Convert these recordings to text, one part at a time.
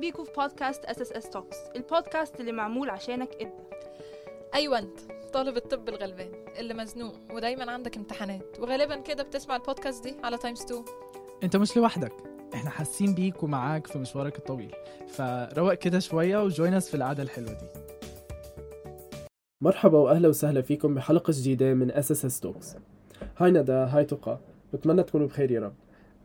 بيكم في بودكاست SSS Talks ال podcast اللي معمول عشانك انت. أيوه أنت طالب الطب الغلبان اللي مزنوق ودايما عندك امتحانات وغالبا كده بتسمع البودكاست دي على times 2 أنت مش لوحدك إحنا حاسين بيك ومعاك في مشوارك الطويل. فروق كده شوية و join us في القعدة الحلوة دي. مرحبا واهلا وسهلا فيكم بحلقة جديدة من SSS Talks هاي ندى هاي تقى. بتمنى تكونوا بخير يا رب.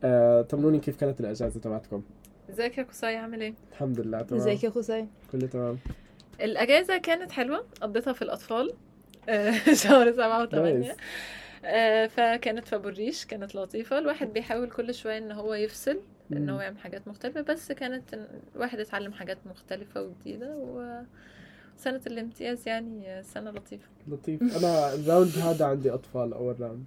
آه، طمنوني كيف كانت الإجازة تبعتكم؟ ازيك يا قصي عامل إيه؟ الحمد لله تمام. ازيك يا قصي كله تمام. الأجازة كانت حلوة قضيتها في الأطفال. آه، شهر سبعة وثمانية. آه، فكانت ال rush كانت لطيفة. الواحد بيحاول كل شوية إن هو يفصل إن. هو يعمل حاجات مختلفة بس كانت الواحد اتعلم حاجات مختلفة وجديدة وسنة الامتياز يعني سنة لطيفة. لطيف. أنا ال round هذا عندي أطفال أول round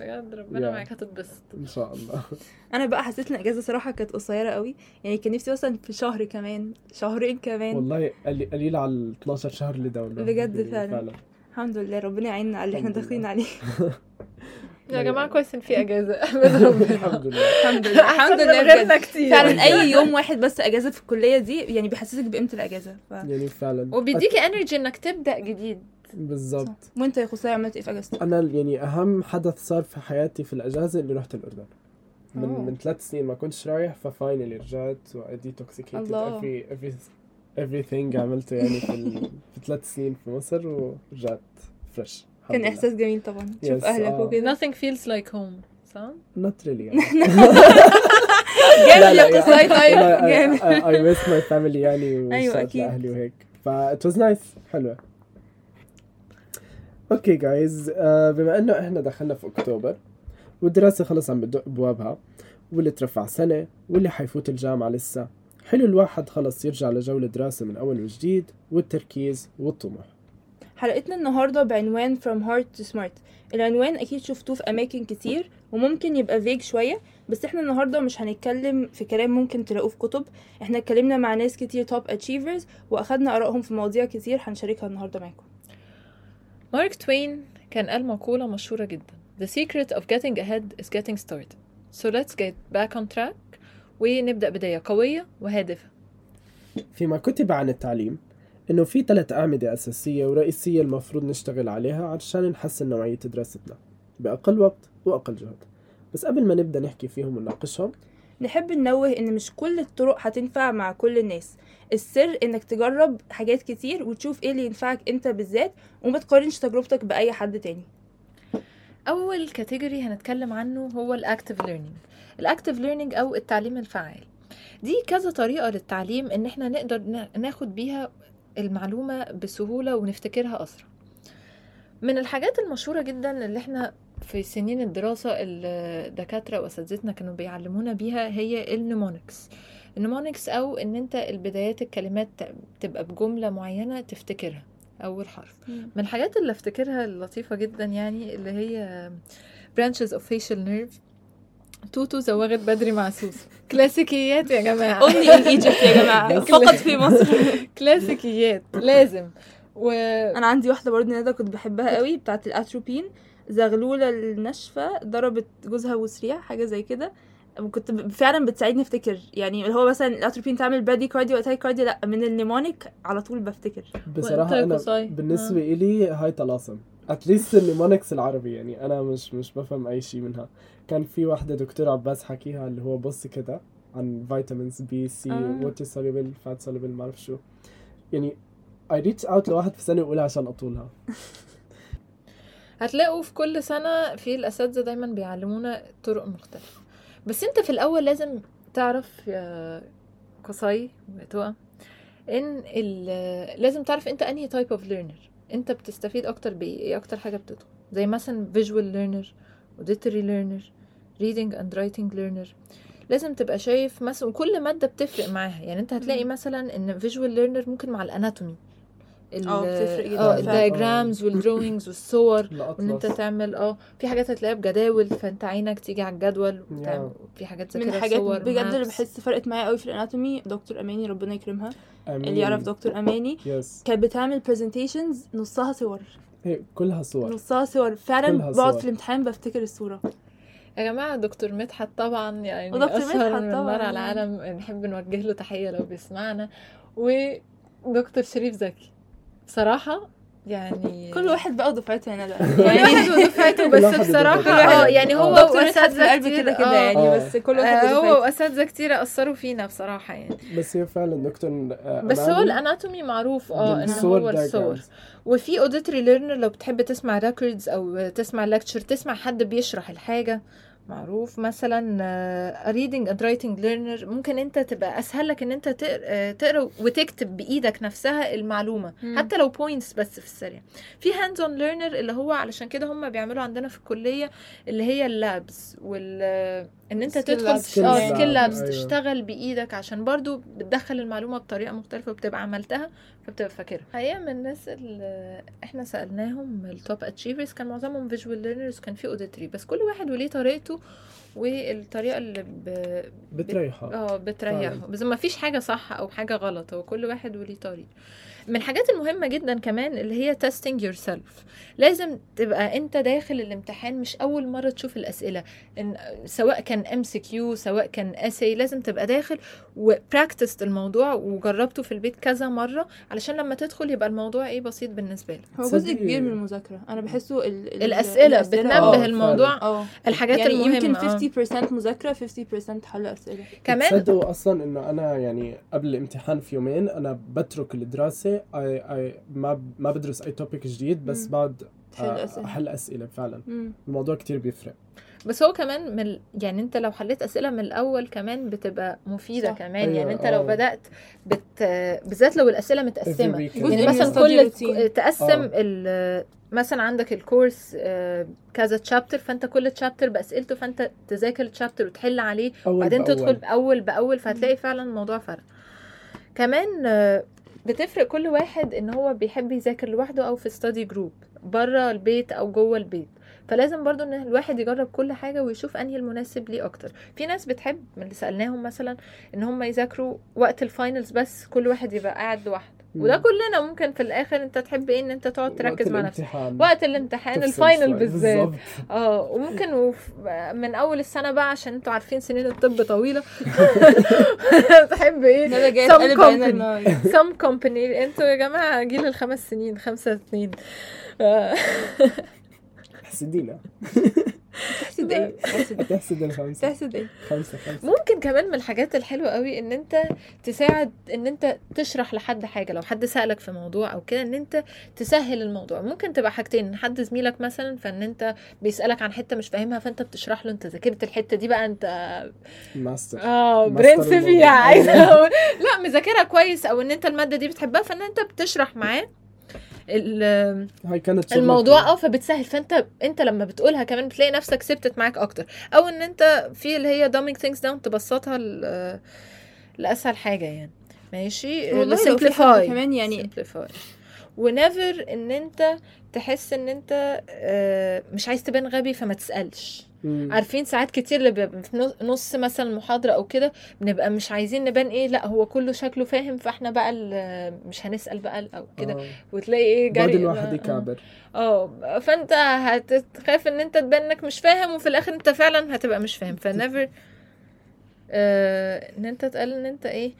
بجد ربنا Yeah. معاك هتتبسط. إن شاء الله. أنا بقى حسيت إن الإجازة صراحة كانت قصيرة قوي. يعني كان نفسي مثلا في شهر كمان شهرين كمان. والله قلي- قليل على ال 12 شهر اللي down بجد فعلا. الحمد لله ربنا يعيننا على اللي إحنا داخلين. عليه. يا جماعة كويس إن في ربنا الحمد لله. الحمد لله. الحمد لله غيرنا كتير. فعلا أي يوم واحد بس إجازة في الكلية دي يعني بيحسسك بقيمة الإجازة. ف... يعني فعلا. وبيديكي energy إنك تبدأ جديد. بالضبط. وانت يا قصي عملت إيه في أجازتك؟ أنا يعني أهم حدث صار في حياتي في الأجازة إني رحت الأردن. من أوه. من ثلاث سنين ما كنتش رايح ف finally رجعت و detoxicated الله. every every everything عملته يعني في ال... في ثلاث سنين في مصر ورجعت fresh كان إحساس جميل طبعا. تشوف Yes, أهلك آه. وكده. Nothing feels like home صح؟ not really. يعني. جامد يا قصي طيب جامد. I, miss my family يعني أكيد. لأهلي وهيك. ف it was nice. حلوة. okay guys بما إنه إحنا دخلنا في أكتوبر والدراسة خلص عم بدق ابوابها واللي ترفع سنة واللي حيفوت الجامعة لسه حلو الواحد خلص يرجع لجو الدراسة من أول وجديد والتركيز والطموح. حلقتنا النهاردة بعنوان From Hard to Smart. العنوان أكيد شفتوه في أماكن كتير وممكن يبقى vague شوية بس إحنا النهاردة مش هنتكلم في كلام ممكن تلاقوه في كتب. إحنا اتكلمنا مع ناس كتير توب achievers وأخدنا آرائهم في مواضيع كتير هنشاركها النهاردة معاكم. مارك توين كان قال مقولة مشهورة جدا. The secret of getting ahead is getting started. So let's get back on track ونبدأ بداية قوية وهادفة. فيما كتب عن التعليم إنه في ثلاث أعمدة أساسية ورئيسية المفروض نشتغل عليها علشان نحسن نوعية دراستنا بأقل وقت وأقل جهد. بس قبل ما نبدأ نحكي فيهم ونناقشهم نحب ننوه إن مش كل الطرق هتنفع مع كل الناس. السر إنك تجرب حاجات كتير وتشوف إيه اللي ينفعك أنت بالذات وما تقارنش تجربتك بأي حد تاني. أول category هنتكلم عنه هو ال active learning ال active learning أو التعليم الفعال. دي كذا طريقة للتعليم إن إحنا نقدر نا- ناخد بيها المعلومة بسهولة ونفتكرها أسرع. من الحاجات المشهورة جدا اللي إحنا في سنين الدراسة الدكاترة وأساتذتنا كانوا بيعلمونا بيها هي ال mnemonics ال mnemonics أو إن أنت البدايات الكلمات تبقى بجملة معينة تفتكرها أول حرف. من الحاجات اللي أفتكرها اللطيفة جدا يعني اللي هي branches of facial nerve. توتو زوغت بدري مع سوسو. كلاسيكيات يا جماعة. Only in Egypt يا جماعة. فقط في مصر. كلاسيكيات لازم. و أنا عندي واحدة برضه ندى كنت بحبها قوي بتاعة الأتروبين. زغلولة الناشفة ضربت جوزها وسريع حاجة زي كده. كنت فعلا بتساعدني أفتكر. يعني اللي هو مثلا الاتروبين تعمل bradycardia و tachycardia لأ من ال mnemonic على طول بفتكر. بصراحة وأنت يا قصي؟ بالنسبة إلي هاي طلاسم. at least ال mnemonics العربي يعني أنا مش مش بفهم أي شيء منها. كان في واحدة دكتور عباس حكيها اللي هو بص كده عن vitamins B C آه. water soluble fat soluble ما أعرف شو. يعني I reach out لواحد في سنة يقولها عشان أطولها. هتلاقوا في كل سنة في الأساتذة دايما بيعلمونا طرق مختلفة. بس انت في الأول لازم تعرف يا قصي وتقى إن ال- لازم تعرف أنت أنهي type of learner أنت بتستفيد أكتر بإيه؟ إيه أكتر حاجة بتدخل؟ زي مثلا visual learner auditory learner reading and writing learner. لازم تبقى شايف مثلا وكل مادة بتفرق معاها. يعني أنت هتلاقي. مثلا إن visual learner ممكن مع ال anatomy ال- آه، بتفرق جدا آه فعلا. ال diagrams وال drawings والصور وإن أنت تعمل آه في حاجات هتلاقيها بجداول فأنت عينك تيجي على الجدول وتعمل في حاجات من ذاكرة الحاجات صور بجد اللي. بحس فرقت معايا قوي في ال anatomy دكتور أماني ربنا يكرمها أمين. اللي يعرف دكتور أماني yes كانت بتعمل presentations نصها صور. هي كلها صور. نصها صور. فعلا بقعد. في الامتحان بفتكر الصورة. يا جماعة دكتور مدحت طبعا يعني ودكتور أشهر مدحت من نار على يعني. العالم. نحب نوجه له تحية لو بيسمعنا. ودكتور شريف زكي. بصراحة يعني كل واحد بقى ودفعته هنا بقى كل واحد ودفعته بس كل واحد بصراحة ودفعته. آه يعني هو وأساتذة القلب كده كتير كده آه. يعني آه. بس كل واحد آه، هو وأساتذة كتير أثروا فينا بصراحة يعني بس هي فعلا دكتور آه، بس هو ال anatomy معروف آه إن بالصور هو الصور. وفي auditory learner لو بتحب تسمع records أو تسمع lecture تسمع حد بيشرح الحاجة معروف مثلا reading and writing learner ممكن أنت تبقى أسهل لك إن أنت آه، تقرأ وتكتب بإيدك نفسها المعلومة مم. حتى لو points بس في السريع في hands on learner اللي هو علشان كده هم بيعملوا عندنا في الكلية اللي هي ال labs وال إن أنت تدخل skill lab، لابس أيوة. تشتغل بإيدك عشان برضو بتدخل المعلومة بطريقة مختلفة وبتبقى عملتها فبتبقى فاكرها. حقيقة من الناس اللي إحنا سألناهم ال top achievers كان معظمهم visual learners كان في auditory بس كل واحد وليه طريقته والطريقة اللي ب... بتريحها آه بتريحه. بس ما فيش حاجة صح أو حاجة غلط هو كل واحد وليه طريق. من الحاجات المهمة جدا كمان اللي هي testing yourself. لازم تبقى أنت داخل الامتحان مش أول مرة تشوف الأسئلة. إن سواء كان MCQ سواء كان essay لازم تبقى داخل و practiced الموضوع وجربته في البيت كذا مرة علشان لما تدخل يبقى الموضوع إيه بسيط بالنسبة لك. هو جزء كبير من المذاكرة. أنا بحسه ال... ال- الأسئلة آه. بتنبه الموضوع. آه. الحاجات يعني المهمة يمكن آه. 50% مذاكرة 50% حل أسئلة. كمان تصدقوا أصلا إنه أنا يعني قبل الامتحان في يومين أنا بترك الدراسة اي اي ما ما بدرس أي topic جديد بس. بقعد تحل آه، أسئلة. أحل أسئلة فعلا مم. الموضوع كتير بيفرق بس هو كمان من يعني أنت لو حليت أسئلة من الأول كمان بتبقى مفيدة صح. كمان أيوة، يعني أنت لو آه. بدأت بت بالذات لو الأسئلة متقسمة يعني مثلا كل. تقسم آه. ال مثلا عندك الكورس كذا تشابتر فأنت كل تشابتر بأسئلته فأنت تذاكر التشابتر وتحل عليه وبعدين بأول. تدخل بأول بأول فهتلاقي فعلا الموضوع فرق كمان بتفرق كل واحد إن هو بيحب يذاكر لوحده أو في study group بره البيت أو جوه البيت فلازم برضو إن الواحد يجرب كل حاجة ويشوف أنهي المناسب ليه أكتر في ناس بتحب من اللي سألناهم مثلا إن هم يذاكروا وقت ال finals بس كل واحد يبقى قاعد لوحده. وده كلنا ممكن في الآخر أنت تحب إيه إن أنت تقعد تركز مع نفسك. وقت الامتحان ال final. بالذات. آه وممكن وف... من أول السنة بقى عشان أنتوا عارفين سنين الطب طويلة تحب إيه company. النار. some company أنتوا يا جماعة جيل الخمس سنين خمسة اتنين آه، تحسدينا تحسد إيه؟ تحسد؟ تحسد الخمسة. تحسد إيه؟ خمسة خمسة. ممكن كمان من الحاجات الحلوة قوي إن أنت تساعد إن أنت تشرح لحد حاجة لو حد سألك في موضوع أو كده إن أنت تسهل الموضوع. ممكن تبقى حاجتين إن حد زميلك مثلا فإن أنت بيسألك عن حتة مش فاهمها فأنت بتشرح له أنت ذاكرت الحتة دي بقى أنت ماستر. آه برنس. فيها. عايزة لا مذاكرها كويس أو إن أنت المادة دي بتحبها فإن أنت بتشرح معاه هاي كانت. الموضوع آه فبتسهل فانت أنت لما بتقولها كمان بتلاقي نفسك ثبتت معاك أكتر أو إن أنت في اللي هي dumbing things down تبسطها لأسهل حاجة يعني ماشي والله simplify. كمان يعني simplify. و never إن أنت تحس إن أنت آه، مش عايز تبان غبي فما تسألش مم. عارفين ساعات كتير اللي بيبقى في نص- نص مثلا محاضرة أو كده بنبقى مش عايزين نبان إيه لأ هو كله شكله فاهم فإحنا بقى ال- مش هنسأل بقى أو كده آه. وتلاقي إيه بعد جري الواحد آه. يكعبر آه فأنت هتخاف إن أنت تبان إنك مش فاهم وفي الآخر أنت فعلا هتبقى مش فاهم ف never آه إن أنت تقال إن أنت إيه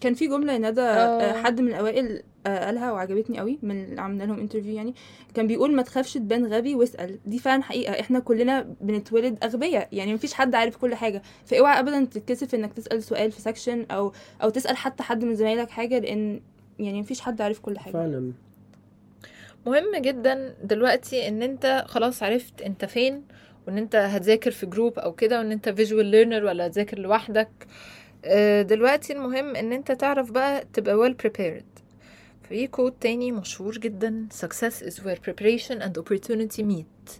كان في جملة ندى آه. آه، حد من الاوائل آه، قالها وعجبتني قوي من اللي عملنا لهم interview يعني. كان بيقول ما تخافش تبان غبي واسأل. دي فعلا حقيقة. إحنا كلنا بنتولد أغبياء. يعني مفيش حد عارف كل حاجة. فاوعى ابدا تتكسف إنك تسأل سؤال في section أو أو تسأل حتى حد من زمايلك حاجة لأن يعني مفيش حد عارف كل حاجة. فعلا. مهم جدا دلوقتي إن أنت خلاص عرفت أنت فين وإن أنت هتذاكر في group أو كده وإن أنت visual learner ولا هتذاكر لوحدك. آه، دلوقتي المهم إن أنت تعرف بقى تبقى well prepared. في quote تاني مشهور جدا. Success is where preparation and opportunity meet.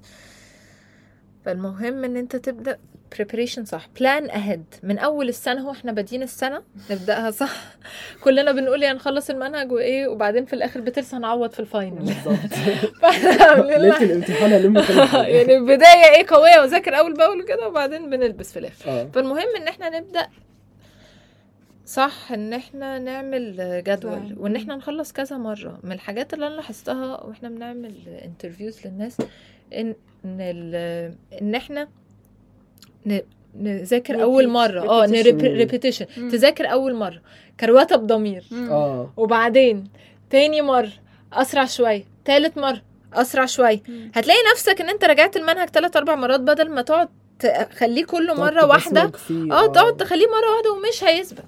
فالمهم إن أنت تبدأ preparation صح. Plan ahead. من أول السنة هو إحنا بادين السنة. نبدأها صح. كلنا بنقول يا نخلص المنهج وإيه وبعدين في الآخر بترسى نعوض في الفاينل ليلة لها- الامتحان الم. يعني البدايه إيه قوية وذاكر أول بأول كده وبعدين بنلبس في الآخر. آه. فالمهم إن إحنا نبدأ صح إن إحنا نعمل جدول. وإن إحنا نخلص كذا مرة من الحاجات اللي أنا لاحظتها وإحنا بنعمل interviews للناس إن إن, ال- إن إحنا ن... نذاكر. أول مرة آه Repetition. repetition. تذاكر أول مرة كروته بضمير. آه وبعدين تاني مرة أسرع شوية تالت مرة أسرع شوية. هتلاقي نفسك إن أنت رجعت المنهج تلات أربع مرات بدل ما تقعد تخليه كله مرة واحدة آه تقعد تخليه مرة واحدة ومش هيثبت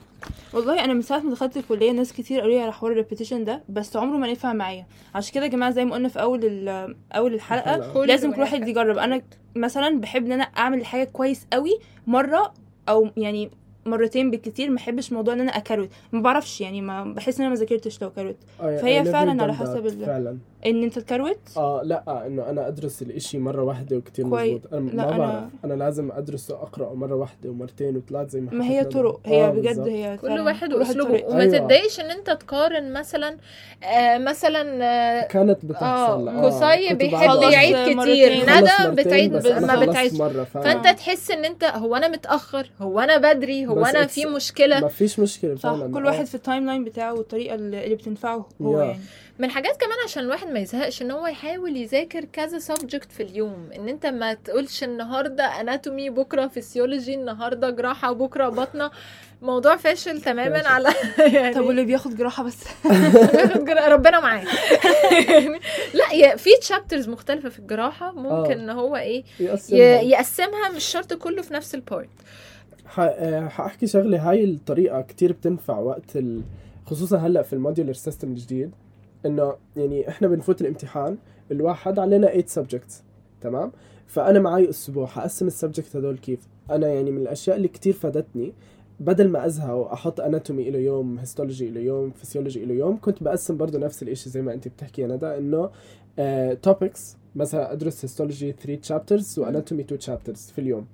والله أنا من ساعة ما دخلت الكلية ناس كتير قالوا لي على حوار ال repetition ده بس عمره ما نفع معايا. عشان كده يا جماعة زي ما قلنا في أول ال- أول الحلقة لازم كل واحد يجرب. أنا مثلا بحب إن أنا أعمل الحاجة كويس قوي مرة أو يعني مرتين بالكتير ما بحبش موضوع إن أنا أكروت. ما بعرفش يعني ما بحس إن أنا ما ذاكرتش لو كروت. فهي فعلاً على حسب. ال- فعلا. إن أنت تكروت آه لا إنه أنا أدرس الإشي مرة واحدة وكتير كويس. مزبوط أنا لا، ما أنا- بعرف أنا لازم أدرسه أقرأه مرة واحدة ومرتين وثلاث زي ما ما هي. طرق هي آه، بجد بالظبط. هي كل فعلاً واحد وأسلوبه. وما أيوة. تتضايقش إن أنت تقارن مثلا آه مثلا آه كانت بتحصل آه قصي كنت بيحب يعيد كتير ندى بتعيد أنا ما بتعيدش فأنت تحس إن أنت هو أنا متأخر هو أنا بدري هو أنا في مشكلة ما فيش مشكلة صح فعلا كل آه. واحد في ال timeline بتاعه والطريقة اللي بتنفعه هو. يعني من حاجات كمان عشان الواحد ما يزهقش إن هو يحاول يذاكر كذا subject في اليوم. إن أنت ما تقولش النهارده anatomy بكرة فيسيولوجي النهارده جراحة بكرة بطنة. موضوع فاشل تماما. على يعني طب واللي بياخد جراحة بس؟ بياخد جرا- ربنا معاه يعني لا يا- في chapters مختلفة في الجراحة. ممكن آه. إن هو إيه يقسمها. يقسمها مش شرط كله في نفس ال part آه، حاحكي شغله هاي الطريقة كتير بتنفع وقت ال... خصوصا هلأ في ال modular system الجديد. إنه يعني إحنا بنفوت الامتحان الواحد علينا 8 subjects تمام؟ فأنا معي أسبوع حقسم ال subject هدول كيف؟ أنا يعني من الأشياء اللي كتير فادتني بدل ما أزهق وأحط anatomy له يوم histology له يوم فسيولوجي له يوم كنت بقسم برضه نفس الإشي زي ما انت بتحكي يا ندى إنه topics مثلا أدرس histology 3 chapters و anatomy 2 chapters في اليوم.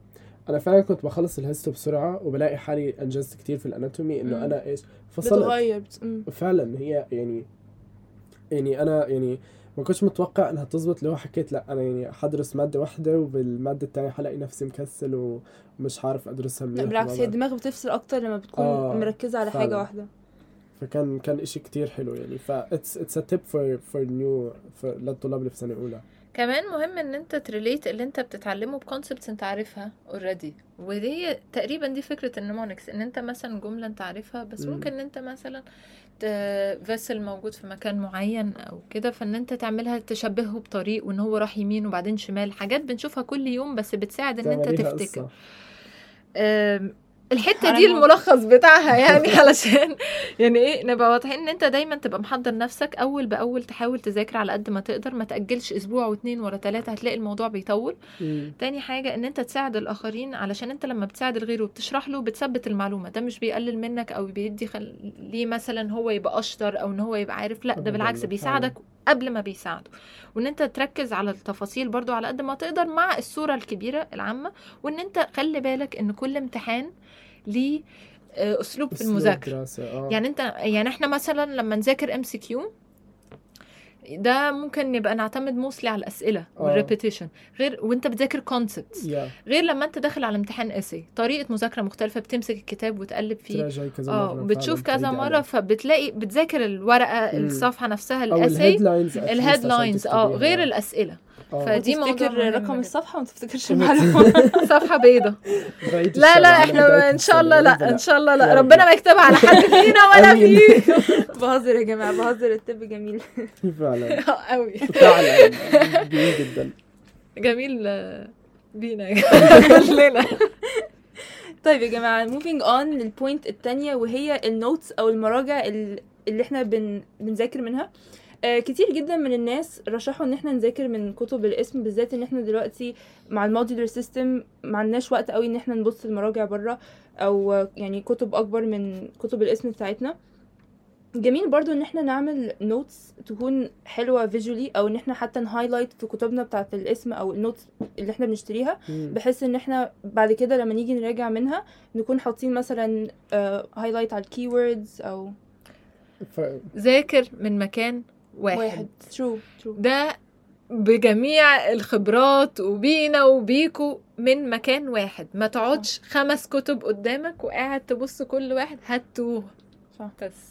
أنا فعلا كنت بخلص ال histo بسرعة وبلاقي حالي أنجزت كتير في ال anatomy إنه. أنا إيش فصلت. بتغير. فعلا هي يعني يعني أنا يعني ما كنتش متوقع إنها تزبط اللي هو حكيت لأ أنا يعني حدرس مادة واحدة وبالمادة الثانية حلاقي نفسي مكسل ومش عارف أدرسها لا منيح بالعكس هي الدماغ بتفصل أكتر لما بتكون آه، مركزة على حاجة. واحدة فكان كان إشي كتير حلو يعني. ف it's it's a tip for for new للطلاب اللي في سنة أولى. كمان مهم إن أنت to relate اللي أنت بتتعلمه ب concepts أنت عارفها already ودي تقريبا دي فكرة ال mnemonics إن أنت مثلا جملة أنت عارفها بس مم. ممكن إن أنت مثلا vessel موجود في مكان معين أو كده فإن أنت تعملها تشبهه بطريق وإن هو راح يمين وبعدين شمال. حاجات بنشوفها كل يوم بس بتساعد إن أنت تفتكر. الحتة دي الملخص بتاعها يعني علشان يعني إيه نبقى واضحين إن أنت دايما تبقى محضر نفسك أول بأول تحاول تذاكر على قد ما تقدر ما تأجلش أسبوع واتنين ورا ثلاثة هتلاقي الموضوع بيطول مم. تاني حاجة إن أنت تساعد الآخرين علشان أنت لما بتساعد الغير وبتشرح له بتثبت المعلومة ده مش بيقلل منك أو بيدي خل... ليه مثلا هو يبقى أشطر أو إن هو يبقى عارف لأ ده بالعكس. بيساعدك قبل ما بيساعده وإن أنت تركز على التفاصيل برضو على قد ما تقدر مع الصورة الكبيرة العامة وإن أنت خلي بالك إن كل امتحان ليه آه، أسلوب في المذاكرة آه. يعني أنت يعني إحنا مثلا لما نذاكر MCQ ده ممكن نبقى نعتمد mostly على الأسئلة آه. وال repetition غير وانت بتذاكر concepts يا غير لما انت داخل على امتحان essay طريقة مذاكرة مختلفة بتمسك الكتاب وتقلب فيه. كذا آه مرة بتشوف كذا مرة. فبتلاقي بتذاكر الورقة مم. الصفحة نفسها الاسي ال headlines آه غير الأسئلة. فدي موضوع تفتكر رقم. الصفحة؟ وما تفتكرش المعلومة. صفحة بيضة. لا لا إحنا إن شاء الله لا إن شاء الله لا. ربنا ما يكتبها على حد فينا ولا. فيه. بهزر يا جماعة بهزر الطب جميل. فعلا. قوي فعلا. جميل جدا. جميل آه، بينا. يا جماعة. كلنا طيب يا جماعة moving on لل point التانية وهي ال notes أو المراجع ال- اللي إحنا بن... بنذاكر منها. آه كتير جدا من الناس رشحوا إن إحنا نذاكر من كتب الاسم بالذات إن إحنا دلوقتي مع ال modular system ما عندناش وقت قوي إن إحنا نبص المراجع بره أو آه، يعني كتب أكبر من كتب الاسم بتاعتنا جميل برضو إن إحنا نعمل notes تكون حلوة visually أو إن إحنا حتى ن highlight في كتبنا بتاعه الاسم أو ال notes اللي إحنا بنشتريها. بحيث إن إحنا بعد كده لما نيجي نراجع منها نكون حاطين مثلا highlight على ال keywords أو. ذاكر من مكان واحد, واحد. true true ده بجميع الخبرات وبينا وبيكو من مكان واحد. ما تقعدش خمس كتب قدامك وقاعد تبص كل واحد هاتوه. صح. بس.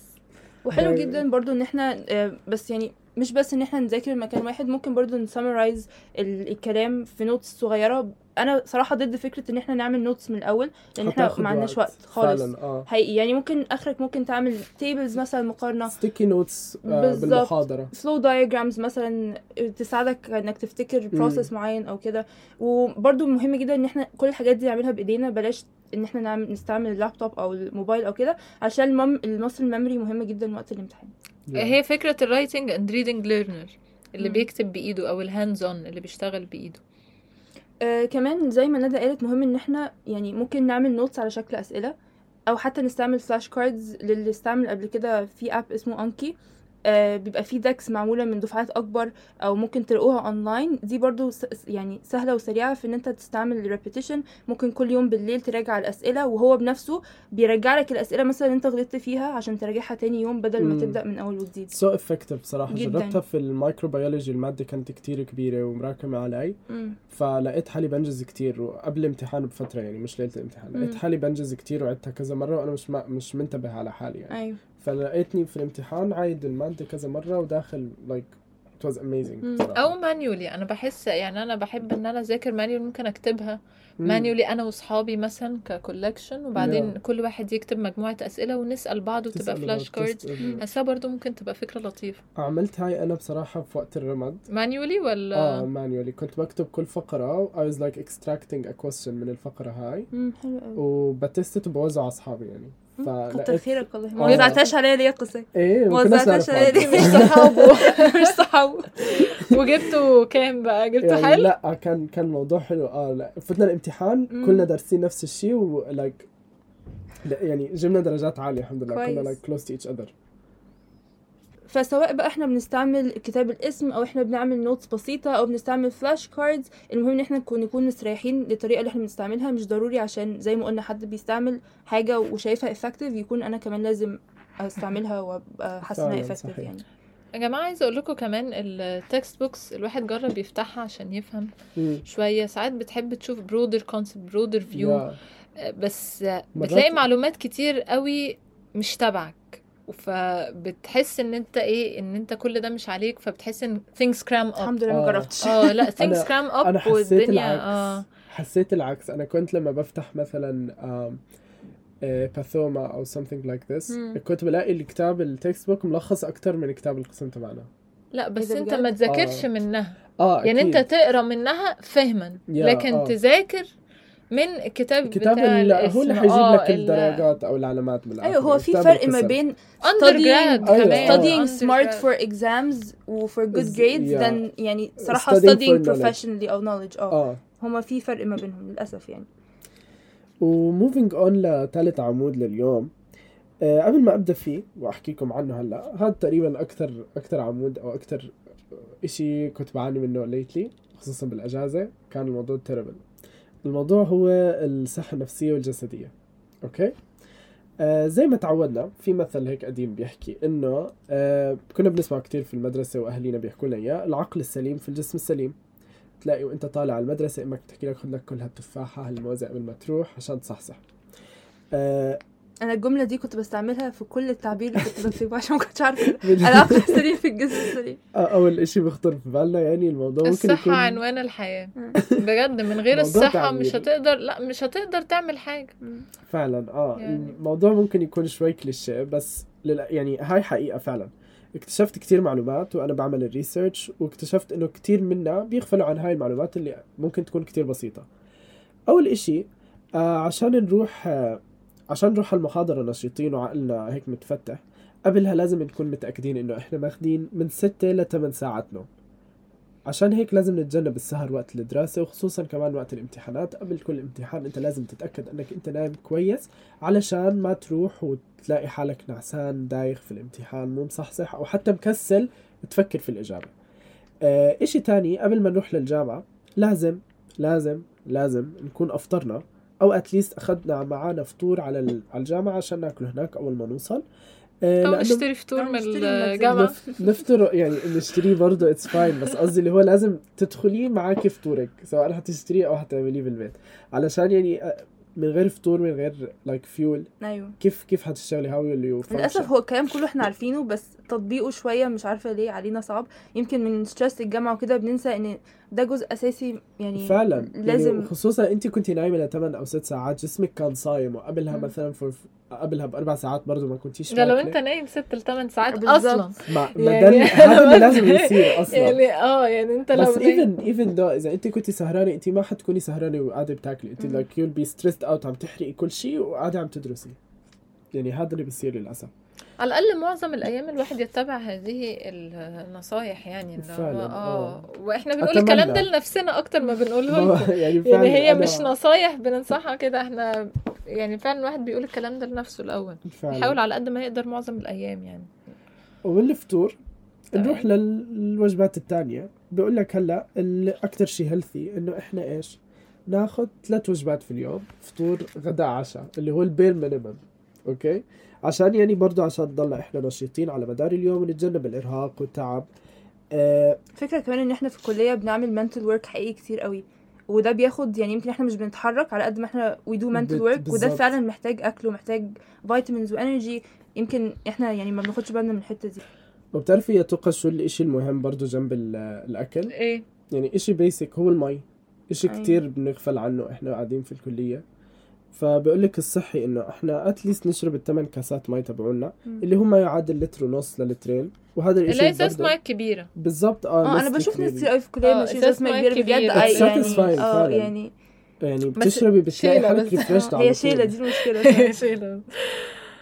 وحلو ده- جدا برضو إن إحنا آه، بس يعني مش بس إن إحنا نذاكر مكان واحد ممكن برضو ن summarize الكلام في notes صغيرة أنا صراحة ضد فكرة إن إحنا نعمل notes من الأول لأن إحنا ما عندناش وقت خالص. فعلا آه. حقيقي يعني ممكن آخرك ممكن تعمل tables مثلا مقارنة. sticky notes بالظبط. بالمحاضرة. flow diagrams مثلا تساعدك إنك تفتكر process معين أو كده. وبرده مهم جدا إن إحنا كل الحاجات دي نعملها بإيدينا بلاش إن إحنا نعمل نستعمل اللابتوب أو الموبايل أو كده عشان الم... ال muscle memory مهمه جدا وقت الامتحان. هي فكرة ال writing and reading learner اللي. بيكتب بإيده أو ال hands on اللي بيشتغل بإيده. آه كمان زي ما ندى قالت مهم إن إحنا يعني ممكن نعمل notes على شكل أسئلة أو حتى نستعمل flash cards للي استعمل قبل كده في app اسمه Anki آه بيبقى فيه decks معمولة من دفعات أكبر أو ممكن تلاقوها اونلاين دي برضو يعني سهلة وسريعة في إن أنت تستعمل repetition ممكن كل يوم بالليل تراجع الأسئلة وهو بنفسه بيرجع لك الأسئلة مثلا أنت غلطت فيها عشان تراجعها تاني يوم بدل ما. تبدأ من أول وجديد so effective صراحة جداً. جربتها في ال microbiology المادة كانت كتير كبيرة ومراكمة علي مم. فلقيت حالي بنجز كتير وقبل الامتحان بفترة يعني مش ليلة الامتحان لقيت. حالي بنجز كتير وعدتها كذا مرة وأنا مش مش منتبه على حالي يعني أيوه فلقيتني في الامتحان عايد المادة كذا مرة وداخل like it was amazing. أو manually أنا بحس يعني أنا بحب إن أنا أذاكر manual ممكن أكتبها. manually أنا وأصحابي مثلا ك collection وبعدين Yeah. كل واحد يكتب مجموعة أسئلة ونسأل بعض وتبقى flash cards. حاساها برضو ممكن تبقى فكرة لطيفة عملت هاي أنا بصراحة في وقت الرمد مانيولي ولا آه مانيولي كنت بكتب كل فقرة I was like extracting a question من الفقرة هاي. حلو قوي وبتست وبوزع على أصحابي يعني كتر خيرك والله. آه. ما وزعتهاش عليا ليه قصه إيه ما وزعتهاش عليا. ليه مش صحابه. مش صحابه. وجبته كام بقى؟ جبته يعني حلو لا كان كان الموضوع حلو. آه لا فتنا الامتحان مم. كلنا دارسين نفس الشيء ولايك يعني جبنا درجات عالية الحمد لله. كنا كويس. like close to each other فسواء بقى إحنا بنستعمل كتاب الاسم أو إحنا بنعمل notes بسيطة أو بنستعمل flash cards المهم ان إحنا نكون نكون مستريحين للطريقة اللي إحنا بنستعملها. مش ضروري عشان زي ما قلنا حد بيستعمل حاجة وشايفها effective يكون أنا كمان لازم استعملها وابقى حاسة إنها صحيح. يعني. يا جماعة عايزة أقول لكم كمان ال textbooks الواحد جرب يفتحها عشان يفهم شوية. ساعات بتحب تشوف broader concept broader view بس بتلاقي معلومات كتير قوي مش تبعك. فبتحس إن أنت إيه إن أنت كل ده مش عليك فبتحس إن things cram up الحمد لله ما آه. جربتش آه لا things cram up أنا حسيت والدنيا العكس آه حسيت العكس أنا كنت لما بفتح مثلا آه، باثوما أو something like this مم. كنت بلاقي الكتاب التكست بوك ملخص أكتر من كتاب القسم تبعنا لا بس إيه ده أنت؟ ما تذاكرش آه. منها آه يعني أكيد. انت تقرأ منها فهما يا، لكن آه. تذاكر من الكتاب الكتاب بتاع اللي هو اللي. حيجيب آه، لك ال- الدرجات أو العلامات من أيوه هو في كتاب فرق ما. بين studying, أيوة، كمان. آه. studying smart for exams و for good grades yeah. than يعني صراحة Studying professionally أو knowledge. آه. آه. هما في فرق ما بينهم للأسف يعني. و moving on لثالث عمود لليوم. آه قبل ما أبدأ فيه وأحكي لكم عنه هلأ هذا تقريبا أكثر أكثر عمود أو أكثر إشي كنت بعاني منه lately خصوصا بالأجازة كان الموضوع terrible الموضوع هو الصحة النفسية والجسدية. okay؟ آه زي ما تعودنا في مثل هيك قديم بيحكي إنه آه كنا بنسمع كتير في المدرسة وأهالينا بيحكوا لنا إياه العقل السليم في الجسم السليم. تلاقي وأنت طالع على المدرسة أمك بتحكي لك خذ لك كل هالتفاحه هالموزه قبل ما تروح عشان تصحصح. آه أنا الجملة دي كنت بستعملها في كل التعبير اللي كنت بكتبه عشان ما كنتش عارفة. العقل السليم في الجسم السليم أول إشي بيخطر في بالنا يعني الموضوع ممكن الصحة يكون عنوان الحياة. بجد من غير موضوع الصحة مش. هتقدر لا مش هتقدر تعمل حاجة. فعلا آه يعني. الموضوع ممكن يكون شوي كليشيه بس لل... يعني هاي حقيقة فعلا. اكتشفت كتير معلومات وأنا بعمل الريسيرش واكتشفت إنه كتير منا بيغفلوا عن هاي المعلومات اللي ممكن تكون كتير بسيطة. أول إشي آه عشان نروح آه عشان نروح على المحاضرة نشيطين وعقلنا هيك متفتح قبلها لازم نكون متأكدين إنه إحنا ماخدين من 6 ل 8 ساعات نوم. عشان هيك لازم نتجنب السهر وقت الدراسة وخصوصا كمان وقت الامتحانات. قبل كل امتحان أنت لازم تتأكد إنك أنت نايم كويس علشان ما تروح وتلاقي حالك نعسان دايخ في الامتحان مو مصحصح أو حتى مكسل تفكر في الإجابة. آه إشي تاني قبل ما نروح للجامعة لازم لازم لازم نكون أفطرنا. أو أتليست أخذنا معانا فطور على ال- على الجامعة عشان ناكله هناك أول ما نوصل. آه أو لأنه نشتري فطور من نف- نفطر يعني نشتريه برضه it's fine بس قصدي اللي هو لازم تدخليه معك فطورك سواء حتشتريه أو حتعمليه بالبيت. علشان يعني آه، من غير فطور من غير like fuel أيوه. كيف كيف حتشتغلي how اللي للأسف هو الكلام كله إحنا عارفينه بس تطبيقه شوية مش عارفة ليه علينا صعب يمكن من stress الجامعة وكده بننسى إن ده جزء أساسي يعني فعلا لازم يعني خصوصا أنت كنت نايمة ل 8 أو 6 ساعات جسمك كان صايم وقبلها مم. مثلا for قبلها بأربع ساعات برضه ما كنتيش ده لو. أنت نايم ست لثمان ساعات بالظبط. أصلا ما ما يعني ده هذا اللي لازم يصير أصلا يعني آه يعني أنت لو بس ايفن ايفن دو إذا أنت كنت سهرانة أنت ما حتكوني سهرانة وقاعدة بتاكلي أنت. like you'll be stressed out عم تحرقي كل شيء وقاعدة عم تدرسي يعني هذا اللي بيصير للأسف على الأقل معظم الأيام الواحد يتبع هذه النصايح يعني اللي هو فعلاً، آه آه. وإحنا بنقول أتمنى. الكلام ده لنفسنا أكتر ما بنقوله لكم يعني يعني هي أنا- مش نصايح بننصحها كده إحنا يعني فعلا الواحد بيقول الكلام ده لنفسه الأول فعلا يحاول على قد ما يقدر معظم الأيام يعني والفطور. نروح للوجبات الثانية بقول لك هلأ أكثر شيء healthy إنه إحنا إيش؟ ناخذ ثلاث وجبات في اليوم فطور غداء عشاء اللي هو ال bare minimum okay؟ عشان يعني برضه عشان نضل إحنا نشيطين على مدار اليوم ونتجنب الإرهاق والتعب آه فكرة كمان إن إحنا في الكلية بنعمل mental work حقيقي كتير قوي وده بياخد يعني يمكن إحنا مش بنتحرك على قد ما إحنا do mental بت- work وده. فعلا محتاج أكل ومحتاج vitamins و energy يمكن إحنا يعني ما بناخدش بالنا من الحتة دي وبتعرفي يا تقى شو الإشي المهم برضه جنب ال- الأكل؟ إيه يعني إشي basic هو المي إشي أيوة. كتير بنغفل عنه إحنا قاعدين في الكلية فبقول لك الصحي إنه إحنا at least نشرب الثمان كاسات مي تبعونا. اللي هم يعادل لتر ونص للترين وهذا الإشي اللي برضه- مايه كبيرة بالظبط آه آه أنا بشوف ناس قوي في آه، ازاز مية مية كبيرة كبيرة. بجد يعني آه. يعني يعني بتشربي بتلاقي حالك. ريفرشت هي شيلة دي المشكلة فعلاً.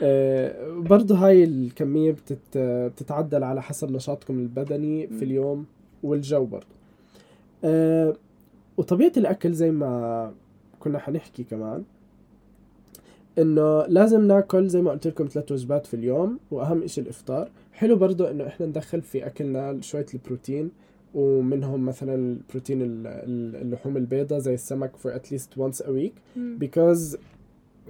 آه برضه هاي الكمية بتت بتتعدل على حسب نشاطكم البدني. في اليوم والجو برضه آه وطبيعة الأكل زي ما كنا حنحكي كمان إنه لازم ناكل زي ما قلت لكم ثلاث وجبات في اليوم وأهم إشي الإفطار. حلو برضه إنه إحنا ندخل في أكلنا شوية البروتين ومنهم مثلا البروتين ال- ال- اللحوم البيضاء زي السمك for at least once a week because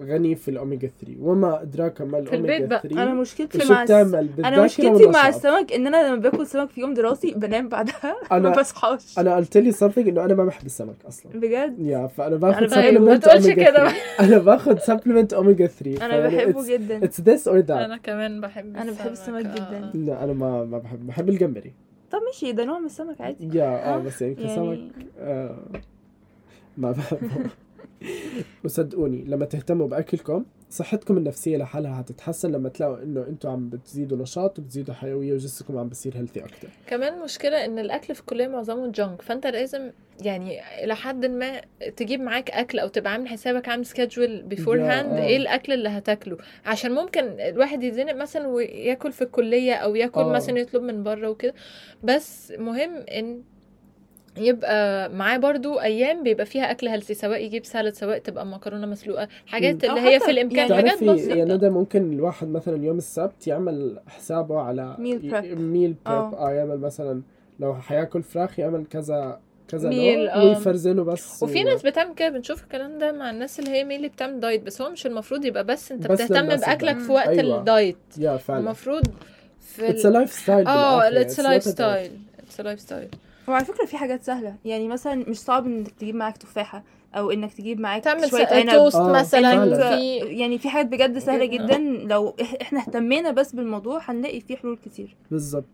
غني في الأوميجا 3 وما أدراك ما بقى. 3 أنا مشكلتي مع الس... بتعمل أنا مشكلتي مع. السمك إن أنا لما باكل سمك في يوم دراسي بنام بعدها. ما أنا بصحاش. أنا قلت لي something إنه أنا ما بحب السمك أصلا. بجد؟ يا. ما supplement تقولش أوميجا كده. 3 أنا باخذ supplement أوميجا 3 أنا بحبه it's- جدا. It's this or that. أنا كمان بحب أنا بحب السمك آه. جدا. لا أنا ما ما بحب بحب الجمبري. طب ماشي ده نوع من السمك عادي. يا آه بس يعني كسمك يعني آه ما بحبه. وصدقوني لما تهتموا بأكلكم صحتكم النفسية لحالها هتتحسن لما تلاقوا إنه أنتم عم بتزيدوا نشاط وبتزيدوا حيوية وجسمكم عم بصير healthy أكتر كمان مشكلة إن الأكل في الكلية معظمه junk فأنت لازم يعني إلى حد ما تجيب معاك أكل أو تبقى عامل حسابك عامل schedule beforehand. إيه الأكل اللي هتاكله عشان ممكن الواحد يتزنق مثلا وياكل في الكلية أو ياكل آه. مثلا يطلب من بره وكده بس مهم إن يبقى معاه برضو أيام بيبقى فيها أكل healthy سواء يجيب salad سواء تبقى مكرونة مسلوقة حاجات اللي هي في الإمكان يعني حاجات بسيطة ندى ممكن الواحد مثلا يوم السبت يعمل حسابه على Meal prep. Meal prep آه. آه يعمل مثلا لو حياكل فراخ يعمل كذا كذا نوع آه. ويفرزنه بس وفي ناس بتعمل كده بنشوف الكلام ده مع الناس اللي هي mainly بتعمل diet بس هو مش المفروض يبقى بس أنت بس بتهتم بأكلك. في وقت أيوة. ال diet يا فعلا المفروض في it's lifestyle آه it's lifestyle it's lifestyle وعلى فكرة في حاجات سهلة. يعني مثلا مش صعب إنك تجيب معاك تفاحة أو إنك تجيب معاك تعمل شوية س- عنب. توست آه، مثلا. في يعني في حاجات بجد سهلة جدا. جدا. لو إح- إحنا اهتمينا بس بالموضوع هنلاقي فيه حلول كتير. بالضبط.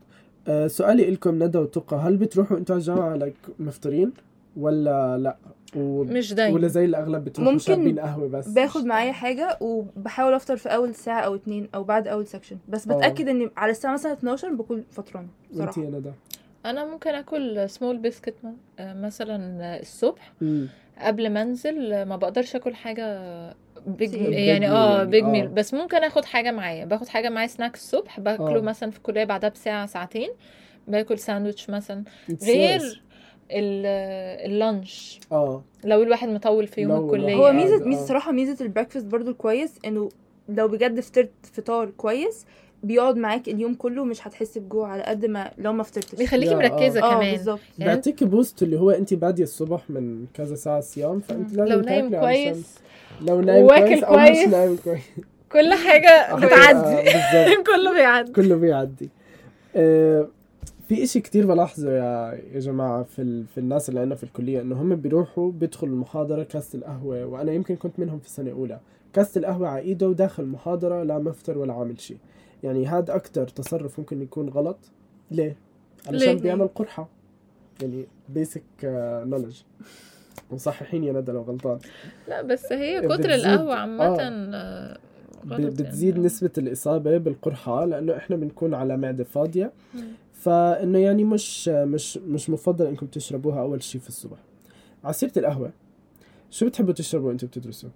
آه سؤالي لكم ندى وتقى هل بتروحوا أنتوا على الجامعة لك مفطرين ولا لأ؟ و... مش دايما. ولا زي الاغلب بتروحوا ممكن شاربين قهوة بس؟ باخد معايا حاجة وبحاول أفطر في أول ساعة أو اتنين أو بعد أول section بس آه. بتأكد ان على الساعة مثلا 12 بكون فطرانة وانت بصراحة يا ندى؟ أنا ممكن آكل small biscuit مثلا الصبح مم. قبل ما أنزل ما بقدرش آكل حاجة big يعني آه big آه. meal بس ممكن آخد حاجة معايا باخد حاجة معايا سناك الصبح باكله آه. مثلا في الكلية بعدها بساعة ساعتين باكل ساندوتش مثلا غير. ال- ال lunch آه لو الواحد مطول في يوم الكلية هو يعني. ميزة آه. ميزة صراحة ميزة ال breakfast برضو الكويس إنه لو بجد فطرت فطار كويس بيقعد معاك اليوم كله مش هتحس بجوع على قد ما لو ما فطرتش. بيخليكي يا، مركزة آه كمان. بالظبط. يعني بيعطيك boost اللي هو انت باديه الصبح من كذا ساعة صيام فانت لازم لو نايم كويس. لو نايم كويس أو مش. نايم كويس. كل حاجة آه، بتعدي. بالظبط. كله بيعدي. كله بيعدي. آه، في إشي كتير بلاحظه يا يا جماعة في ال... في الناس اللي عندنا في الكلية إنه هم بيروحوا بيدخلوا المحاضرة كاسة القهوة وأنا يمكن كنت منهم في سنة اولى كاسة القهوة على إيده وداخل المحاضرة لا مفطر ولا عامل شي يعني هذا أكتر تصرف ممكن يكون غلط ليه علشان؟ بيعمل قرحة يعني بيسك نولج وصححيني يا ندى لو غلطان لا بس هي بتزيد- كتر القهوة عامة آه. آه، ب- غلط بتزيد يعني. نسبة الإصابة بالقرحة لأنه إحنا بنكون على معدة فاضية. فإنه يعني مش مش مش مفضل إنكم تشربوها أول شي في الصبح عصيرة القهوة شو بتحبوا تشربوا أنتوا بتدرسوا؟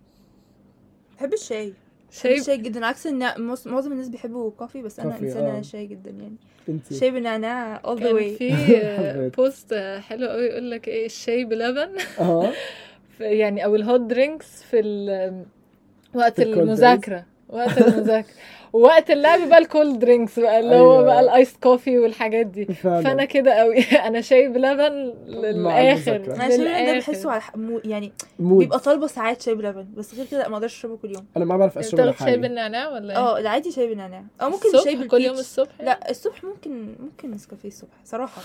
بحب الشاي شاي الشاي جدا عكس إن معظم الناس بيحبوا كوفي بس أنا إنسانة آه. شاي جدا يعني. أنت. شاي all the كان way. في. بوست حلو قوي يقول لك إيه الشاي بلبن في- يعني أو ال hot drinks في ال- وقت المذاكرة. وقت المذاكرة. ووقت اللعب بقى ال cold drinks بقى اللي أيوة. هو بقى ال iced coffee والحاجات دي. فعلا. فأنا كده قوي أنا شاي بلبن للآخر. أنا باللبن ده. بحسه على مو- يعني mood. بيبقى طالبة ساعات شاي بلبن بس غير كده ما أقدرش أشربه كل يوم. أنا ما بعرف شاي لحالي. بالنعناع ولا إيه؟ آه العادي شاي بالنعناع أو ممكن الصبح؟ شاي بال peach كل يوم الصبح؟ لا الصبح ممكن ممكن نسكافيه الصبح صراحة.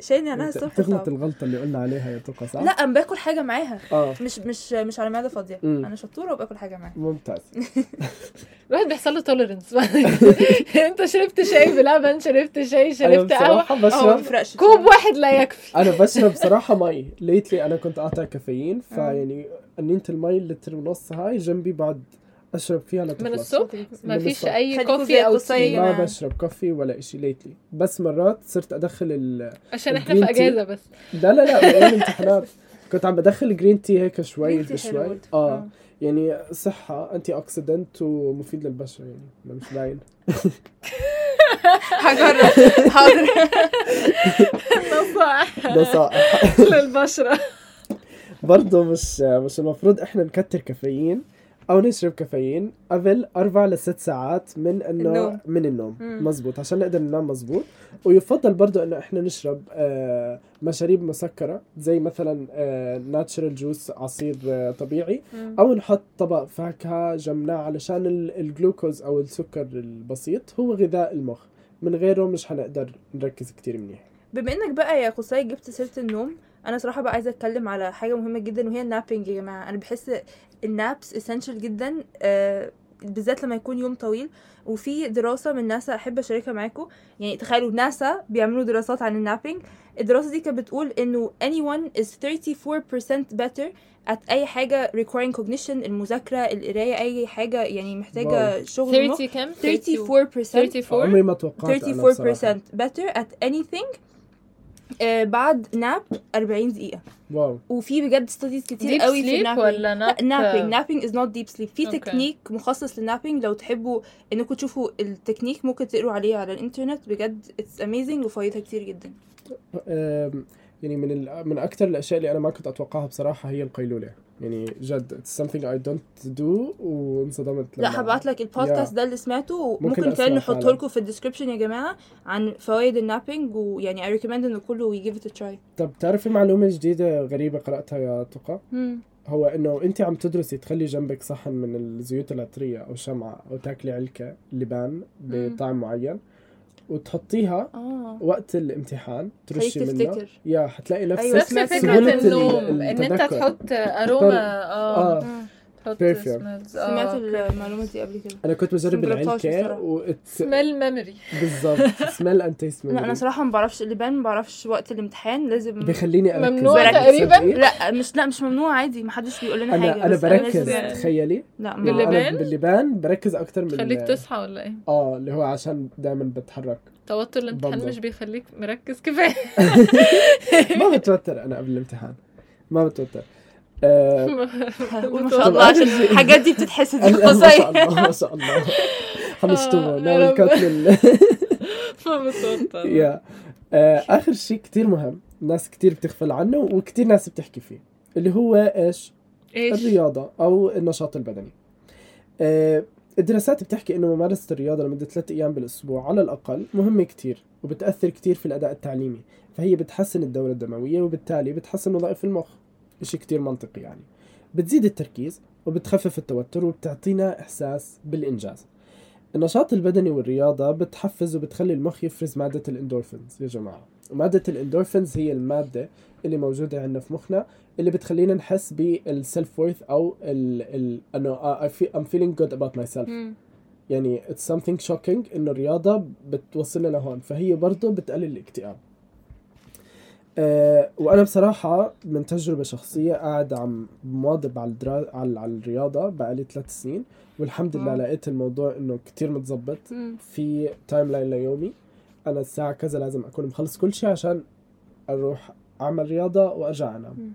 شاي نعناع أنت الصبح بتغلط صعب الغلطة اللي قلنا عليها يا تقى صح؟ لا أنا باكل حاجة معاها. آه. مش مش مش على معدة فاضية. أنا شطورة وباكل حاجة معاها. ممتاز. الواحد بيحصل له tolerance أنت شربت شاي بلبن شربت شاي أنا شربت قهوة. آه بشرب كوب واحد لا يكفي. أنا بشرب صراحة مي lately أنا كنت قاطع كافيين آه. فيعني قنينه المي اللتر ونص هاي جنبي بعد أشرب فيها من لتخلص الصبح؟ ما من فيش الصبح. أي coffee أو tea يا ما. بشرب coffee ولا إشي lately بس مرات صرت أدخل ال عشان إحنا في. أجازة بس. لا لا لا بايام الامتحانات. كنت عم بدخل green tea هيك شوي بشوي برضه. آه. يعني صحة antioxidant ومفيد للبشرة يعني. لا مش باين هجرب. حاضر نصائح. نصائح. للبشرة. برضه مش مش المفروض إحنا نكتر كافيين. أو نشرب كافيين قبل أربع لست ساعات من انه النوم. من النوم. مم. مزبوط عشان نقدر ننام مزبوط ويفضل برضه إنه إحنا نشرب آه مشاريب مسكرة زي مثلا آه ناتشرال جوس عصير آه طبيعي. أو نحط طبق فاكهة جنبنا علشان ال- الجلوكوز أو السكر البسيط هو غذاء المخ. من غيره مش حنقدر نركز كتير منيح. بما إنك بقى يا قصي جبت سيرة النوم أنا صراحة بقى عايزة أتكلم على حاجة مهمة جدا وهي النابينج يا جماعة. أنا بحس النابس اسينشال جدا آه، بالذات لما يكون يوم طويل. وفي دراسة من ناسا أحب أشاركها معاكم يعني تخيلوا ناسا بيعملوا دراسات عن ال napping الدراسة دي كانت بتقول إنه anyone is 34% better at أي حاجة requiring cognition المذاكرة القراية أي حاجة يعني محتاجة شغل المخ 30 كام؟ 34% 34 عمري ما توقعت أنا بصراحة. 34% better at anything بعد nap 40 دقيقة. wow. وفي بجد studies كتير deep قوي في sleep ال napping ولا nap napping napping is not deep sleep في. تكنيك مخصص لل napping لو تحبوا إنكم تشوفوا التكنيك ممكن تقروا عليه على الإنترنت. بجد it's amazing وفايدها كتير جدا. يعني من ال... من أكثر الأشياء اللي أنا ما كنت أتوقعها بصراحة هي القيلولة. يعني جد it's something I don't do وانصدمت لا هبعت لك البودكاست ده اللي سمعته ممكن وممكن كمان نحطه. لكم في ال description يا جماعة عن فوائد ال napping ويعني I recommend إنه كله ي give it a try طب تعرفي معلومة جديدة غريبة قرأتها يا تقى؟ هو إنه انت عم تدرسي تخلي جنبك صحن من الزيوت العطرية أو شمعة أو تاكلي علكة لبان بطعم معين. وتحطيها آه. وقت الامتحان ترشي منه تفتكر. يا حتلاقي نفسك أيوة، نفس ال- النوم إن أنت. تحط aroma آه. آه. Perfume. smells. سمعت المعلومة دي قبل كده. أنا كنت بجرب العلكه بصراحة. و smell memory بالضبط. smell and taste لا أنا صراحة ما بعرفش اللبان ما بعرفش وقت الامتحان لازم بيخليني أركز. ممنوع يعني تقريباً؟ لا مش لا مش ممنوع عادي ما حدش بيقول لنا حاجة أنا أنا بركز. تخيلي؟ لا باللبان؟ باللبان بركز أكتر من خليك تصحى ولا إيه؟ آه اللي هو عشان دائما بتحرك. توتر الامتحان. مش بيخليك مركز كفاية. ما بتوتر أنا قبل الامتحان. ما بتوتر. آه ما طب شاء الله عشان الحاجات دي بتتحسد ما شاء الله ما شاء الله. آه، نعمل. كات لل ما يا. آه آخر شيء كتير مهم ناس كتير بتغفل عنه وكتير ناس بتحكي فيه اللي هو إيش؟ إيش؟ الرياضة أو النشاط البدني. آه، الدراسات بتحكي إنه ممارسة الرياضة لمدة ثلاثة أيام بالأسبوع على الأقل مهمة كتير وبتأثر كتير في الأداء التعليمي فهي بتحسن الدورة الدموية وبالتالي بتحسن وظائف المخ. إشي كتير منطقي يعني. بتزيد التركيز وبتخفف التوتر وبتعطينا إحساس بالإنجاز. النشاط البدني والرياضة بتحفز وبتخلي المخ يفرز مادة الإندورفينز يا جماعة. ومادة الإندورفينز هي المادة اللي موجودة عندنا في مخنا اللي بتخلينا نحس بال self-worth أو ال ال feel I'm feeling good about myself. يعني it's something shocking إنه الرياضة بتوصلنا لهون فهي برضه بتقلل الاكتئاب. أه وأنا بصراحة من تجربة شخصية قاعد عم مواظب على الدرا... على, الرياضة بقالي ثلاث سنين والحمد لله. لقيت الموضوع إنه كتير متظبط في timeline ليومي أنا الساعة كذا لازم أكون مخلص كل شيء عشان أروح أعمل رياضة وأرجع أنام.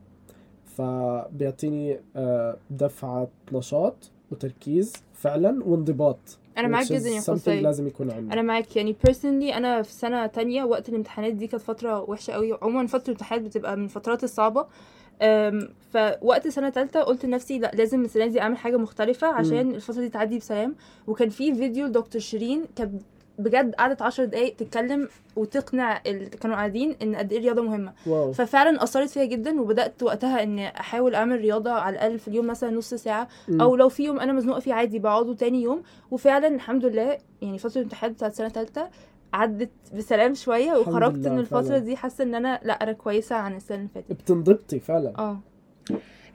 فبيعطيني آه، دفعة نشاط وتركيز فعلا وانضباط أنا معاك جدا يا خصوصي لازم يكون عندنا أنا معاك. يعني personally أنا في سنة تانية وقت الامتحانات دي كانت فترة وحشة قوي عموما فترة الامتحانات بتبقى من الفترات الصعبة. فوقت سنة تالتة قلت لنفسي لأ لازم السنة دي أعمل حاجة مختلفة عشان الفترة دي تعدي بسلام. وكان في فيديو لدكتور شيرين كانت بجد قعدت عشر دقايق تتكلم وتقنع اللي كانوا قاعدين إن قد إيه الرياضة مهمة. واو. ففعلا أثرت فيا جدا وبدأت وقتها إن أحاول أعمل رياضة على الاقل في اليوم مثلا نص ساعة مم. أو لو في يوم أنا مزنوقه فيه عادي بقعده تاني يوم. وفعلا الحمد لله يعني فترة الامتحانات بتاعت سنة تالتة عدت بسلام شوية وخرجت من الفترة فعلا. دي حاسة إن أنا لأ أنا كويسة عن السنة اللي فاتت. بتنضبطي فعلا. آه.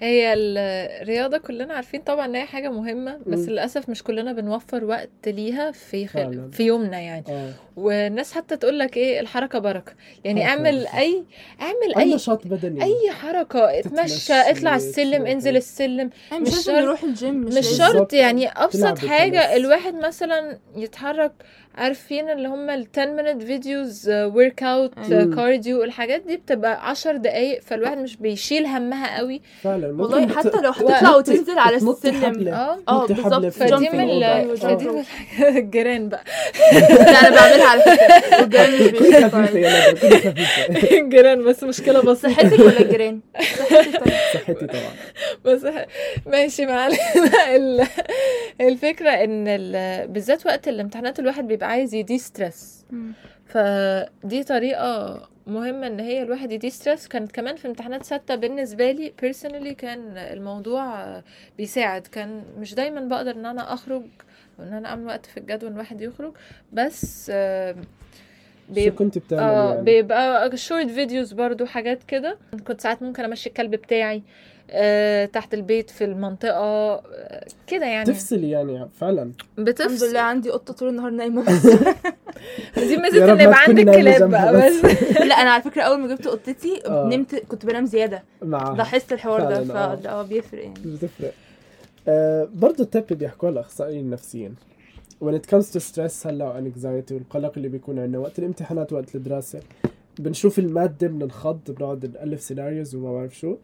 هي الرياضة كلنا عارفين طبعا ان هي حاجة مهمة بس مم. للأسف مش كلنا بنوفر وقت ليها في. خل... في يومنا يعني آه والناس حتى تقول لك إيه الحركة بركة يعني حركة اعمل بركة. أي اعمل أي أي نشاط بدني أي حركة اتمشى اطلع السلم. انزل السلم يعني مش شرط- نروح الجيم مش, مش. شرط. يعني أبسط تنس. الواحد مثلا يتحرك عارفين اللي هم ال 10 minute videos workout. cardio الحاجات دي بتبقى 10 دقايق فالواحد مش بيشيل همها قوي. فعلا. والله حتى لو هتطلع وتنزل على السلم. آه. آه بالظبط. فدي من فدي. من الحاجات- الجيران بقى. أنا بعملها على فكرة. الجيران بس مشكلة بسيطة. صحتك ولا الجيران؟ صحتي طبعا. بس ماشي معلش ال- الفكرة إن ال- بالذات وقت الامتحانات الواحد بيبقى عايز ي de-stress. فدي طريقة مهمة إن هي الواحد ي de-stress كانت كمان في امتحانات ستة بالنسبة لي personally كان الموضوع بيساعد. كان مش دايما بقدر إن أنا أخرج وإن أنا أعمل وقت في الجدول ان الواحد يخرج بس آه، شو بيبقى كنت بتعمل آه يعني؟ بيبقى short videos برضو حاجات كده. كنت ساعات ممكن أمشي الكلب بتاعي. آه تحت البيت في المنطقة آه كده يعني. تفصلي يعني فعلا. الحمد بتفصل لله عندي قطة طول النهار نايمة. دي رب ان ما يبقى عندك كلاب بقى بس. لا أنا على فكرة أول ما جبت قطتي آه. نمت كنت بنام زيادة. لاحظت الحوار ده آه. فده آه بيفرق يعني. بتفرق. آه برضه ال tip بيحكوا الأخصائيين النفسيين. When it comes to stress هلا و anxiety والقلق اللي بيكون عندنا وقت الامتحانات وقت الدراسة بنشوف المادة بننخض بنقعد نألف scenarios وما بعرف شو.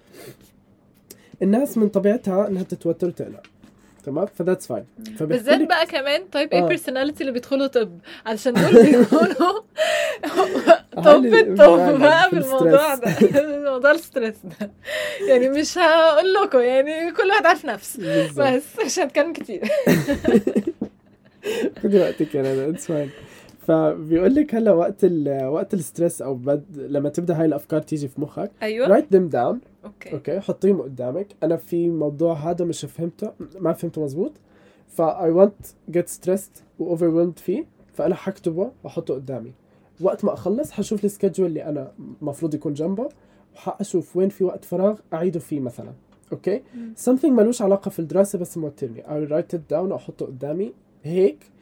الناس من طبيعتها إنها تتوتر وتقلق. تمام؟ ف that's fine بالذات بقى كمان طيب إيه آه. personality اللي بيدخلوا طب؟ علشان دول بيكونوا طب الطب بقى في الموضوع. ده. موضوع ال stress ده. يعني مش هقول لكم يعني كل واحد عارف نفسه. بس مش هتكلم كتير. خدي وقتك يا ندى it's fine فبيقول لك هلا وقت ال وقت ال stress أو بد لما تبدا هاي الافكار تيجي في مخك أيوه. write them down. okay. okay؟ حطيهم قدامك. أنا في موضوع هذا مش فهمته ما فهمته مزبوط ف I want get stressed و overwhelmed فيه فأنا حكتبه وأحطه قدامي. وقت ما أخلص حشوف ال schedule اللي أنا المفروض يكون جنبه وحأشوف وين في وقت فراغ أعيده فيه مثلا. okay؟ something ملوش علاقة في الدراسة بس موترني. I write it down وأحطه قدامي. هيك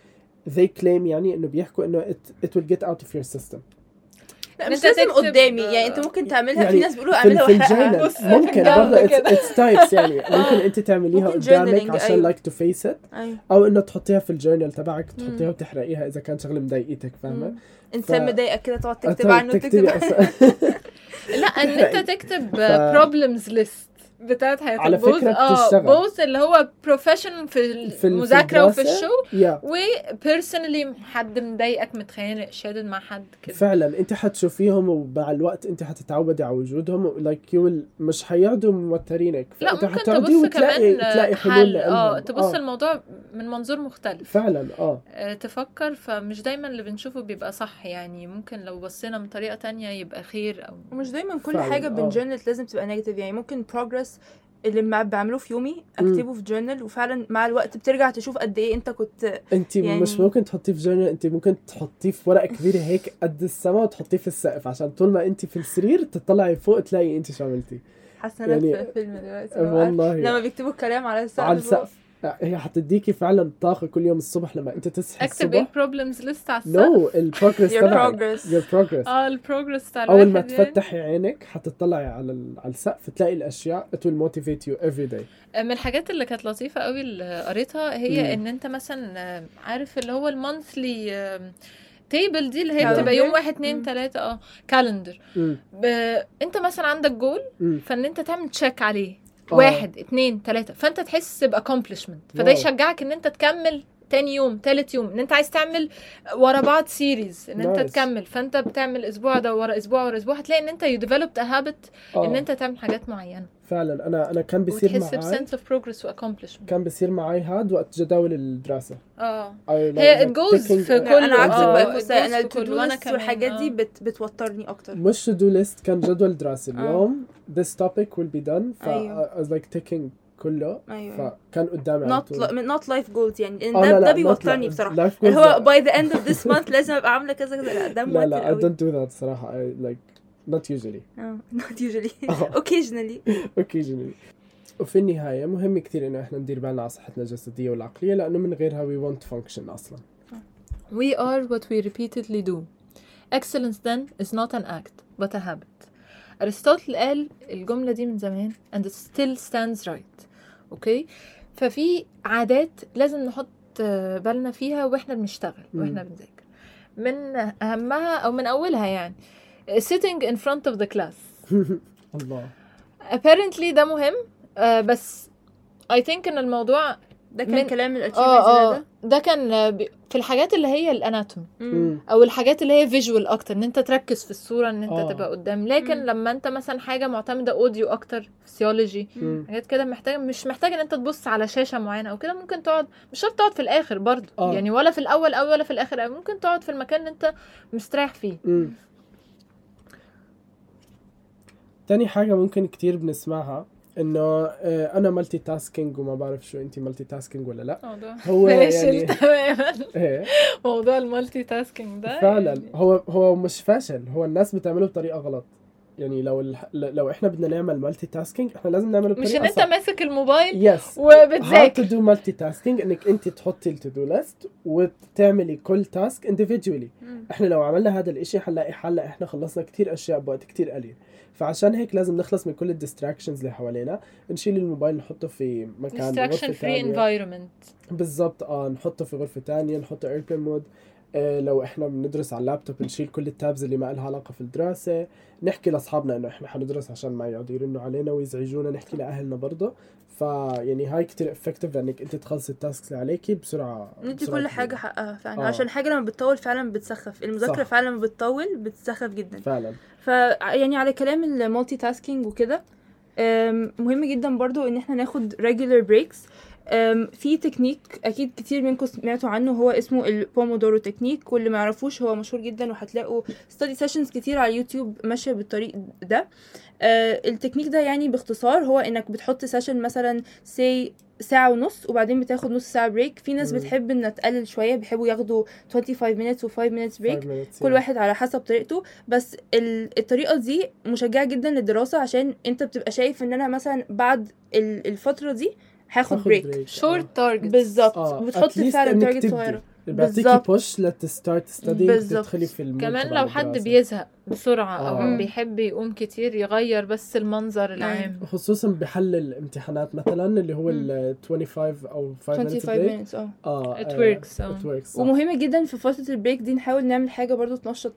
they claim يعني إنه بيحكوا إنه it, it will get out of your system لا مش لازم قدامي يعني أنت ممكن تعملها يعني في ناس بيقولوا أعملها في واحرقها ممكن برضه. it's types يعني ممكن أنت تعمليها قدامك عشان. like to face it أو إنه تحطيها في ال journal تبعك تحطيها. وتحرقيها إذا كان شغله مضايقتك فاهمة. انسان ف- مضايقك كده تقعد تكتب عنه تكتب. لا إن أنت تكتب problems list بتاعت حياتك على both- فكرة آه. both اللي هو professional في في ال- في المذاكره وفي. الشغل. yeah و personally حد مضايقك متخانق شادد مع حد كده. فعلا انت حتشوفيهم ومع الوقت انت حتتعودي على وجودهم like you مش حيقعدوا موترينك. لا ممكن حتقعدي تبص وتلاقي كمان تلاقي حلول حل. آه. تبص الموضوع من منظور مختلف. فعلا آه. آه، تفكر فمش دايما اللي بنشوفه بيبقى صح. يعني ممكن لو بصينا من طريقة تانية يبقى خير أو ومش دايما كل فعلاً، حاجة آه. in general لازم تبقى negative يعني ممكن progress اللي ما بعمله في يومي أكتبه في journal وفعلا مع الوقت بترجع تشوف قد إيه أنت كنت أنت يعني- مش ممكن تحطيه في journal أنت ممكن تحطيه في ورقة كبيرة هيك قد السما وتحطيه في السقف عشان طول ما أنت في السرير تطلعي فوق تلاقي أنت شو عملتي. حاسة أنا يعني- في فيلم دلوقتي. والله. لما بيكتبوا الكلام على السقف على السقف. هي حتديكي فعلا طاقة كل يوم الصبح لما انت تصحي أكتب إيه ال problems list على السقف no ال progress your تبعك progress your progress آه ال progress بتاع أول ما. تفتحي عينك حتطلعي على ال- على السقف تلاقي الأشياء it will motivate you every day من الحاجات اللي كانت لطيفة قوي اللي قريتها هي مم. إن أنت مثلا آه، عارف اللي هو ال monthly table دي اللي هي. بتبقى يوم واحد اتنين مم. تلاتة آه calendar. أنت مثلا عندك جول. فإن أنت تعمل check عليه آه. واحد اتنين تلاتة فأنت تحس ب accomplishment فده. يشجعك إن أنت تكمل تاني يوم تالت يوم إن أنت عايز تعمل ورا بعض series إن أنت Nice. تكمل فأنت بتعمل أسبوع ده ورا أسبوع ورا أسبوع هتلاقي إن أنت you developed habit آه. إن أنت تعمل حاجات معينة فعلا. أنا أنا كان بيصير وتحس معي ب sense of progress و accomplishment كان بيصير معي هاد وقت جداول الدراسة. آه. هي goes taking في كل- أنا عكسك آه، أنا ال to do list والحاجات دي آه. بت بتوترني أكتر. مش to do list كان جدول دراسي آه. اليوم this topic will be done. ف. I was like taking كله. أيوه. فكان قدامي not li- not life goals يعني. آه، ده لا، ده لا، بيوترني not بصراحة. اللي هو by the end of this month لازم أبقى عاملة كذا كذا. لا ده لا لا I don't do that صراحة I like not usually آه not usually آه. occasionally occasionally وفي النهاية مهم كتير إنه إحنا ندير بالنا على صحتنا الجسدية والعقلية لأنه من غيرها we won't function أصلا We are what we repeatedly do. Excellence then is not an act, but a habit. أرسطوطل قال الجملة دي من زمان and it still stands right. أوكي؟ ففي عادات لازم نحط آه، بالنا فيها وإحنا بنشتغل وإحنا بنذاكر. من أهمها أو من أولها يعني sitting in front of the class. الله apparently ده مهم آه، بس I think إن الموضوع ده كان من- كلام ال achievement آه ده آه ده كان آه، في الحاجات اللي هي. مم. أو الحاجات اللي هي visual أكتر إن أنت تركز في الصورة إن أنت آه. تبقى قدام لكن مم. لما أنت مثلا حاجة معتمدة audio أكتر فسيولوجي. حاجات كده محتاجه مش محتاج إن أنت تبص على شاشة معينة أو كده ممكن تقعد مش شرط تقعد في الآخر برضه آه. يعني ولا في الأول أو ولا في الآخر أو ممكن تقعد في المكان اللي أنت مستريح فيه مم. تاني حاجة ممكن كتير بنسمعها إنه آه، أنا multitasking وما بعرف شو أنتي multitasking ولا لأ. هو فاشل يعني تماما إيه. موضوع ال multitasking ده فعلا. يعني. هو هو مش فاشل هو الناس بتعمله بطريقة غلط. يعني لو ال... لو إحنا بدنا نعمل multitasking إحنا لازم نعمله مش إن أنت. ماسك الموبايل يس how وبتذاكر to do multi tasking إنك أنت تحطي ال to do list وتعملي كل task individually. مم. إحنا لو عملنا هذا الإشي حنلاقي حل. إحنا خلصنا كتير أشياء بوقت كتير قليل. فعشان هيك لازم نخلص من كل ال distractions اللي حوالينا. نشيل الموبايل نحطه في مكان free تانية. environment. بالضبط. آه نحطه في غرفة تانية نحطه airplane mode لو إحنا بندرس على اللابتوب نشيل كل ال tabs اللي ما لها علاقة في الدراسة نحكي لأصحابنا إنه إحنا حندرس عشان ما يقعدوا يرنوا علينا ويزعجونا نحكي لأهلنا برضه فيعني هاي كتير effective لأنك أنت تخلصي ال tasks اللي عليكي ندي بسرعة كل. حاجة حقها فعلا آه. عشان حاجة لما بتطول فعلا بتسخف المذاكرة. فعلا لما بتطول بتسخف جدا فعلا ف يعني على كلام ال multitasking وكده مهم جدا برضو إن إحنا ناخد regular breaks في تكنيك أكيد كتير منكم سمعتوا عنه هو اسمه ال Pomodoro technique واللي ما يعرفوش هو مشهور جدا وهتلاقوا study sessions كتير على اليوتيوب ماشية بالطريق ده. أه، التكنيك ده يعني باختصار هو إنك بتحط session مثلا say ساعة ونص وبعدين بتاخد نص ساعة break في ناس. بتحب إنها تقلل شوية بيحبوا ياخدوا 25 minutes و 5 minutes break Five minutes, كل. واحد على حسب طريقته. بس ال- الطريقة دي مشجعة جدا للدراسة عشان أنت بتبقى شايف إن أنا مثلا بعد ال- الفترة دي هاخد break break. short targets بالظبط آه. بتحط At least فعلا target. صغيرة بيعطيكي. push to start study بالظبط. تدخلي في ال mood كمان لو حد الدراسة. بيزهق بسرعة أو آه. بيحب يقوم كتير يغير بس المنظر العام خصوصا بحل الامتحانات مثلا اللي هو ال 25 أو 5 minutes 25 break minutes آه آه It آه، works، آه. صح. ومهم جدا في فترة ال break دي نحاول نعمل حاجة برضو تنشط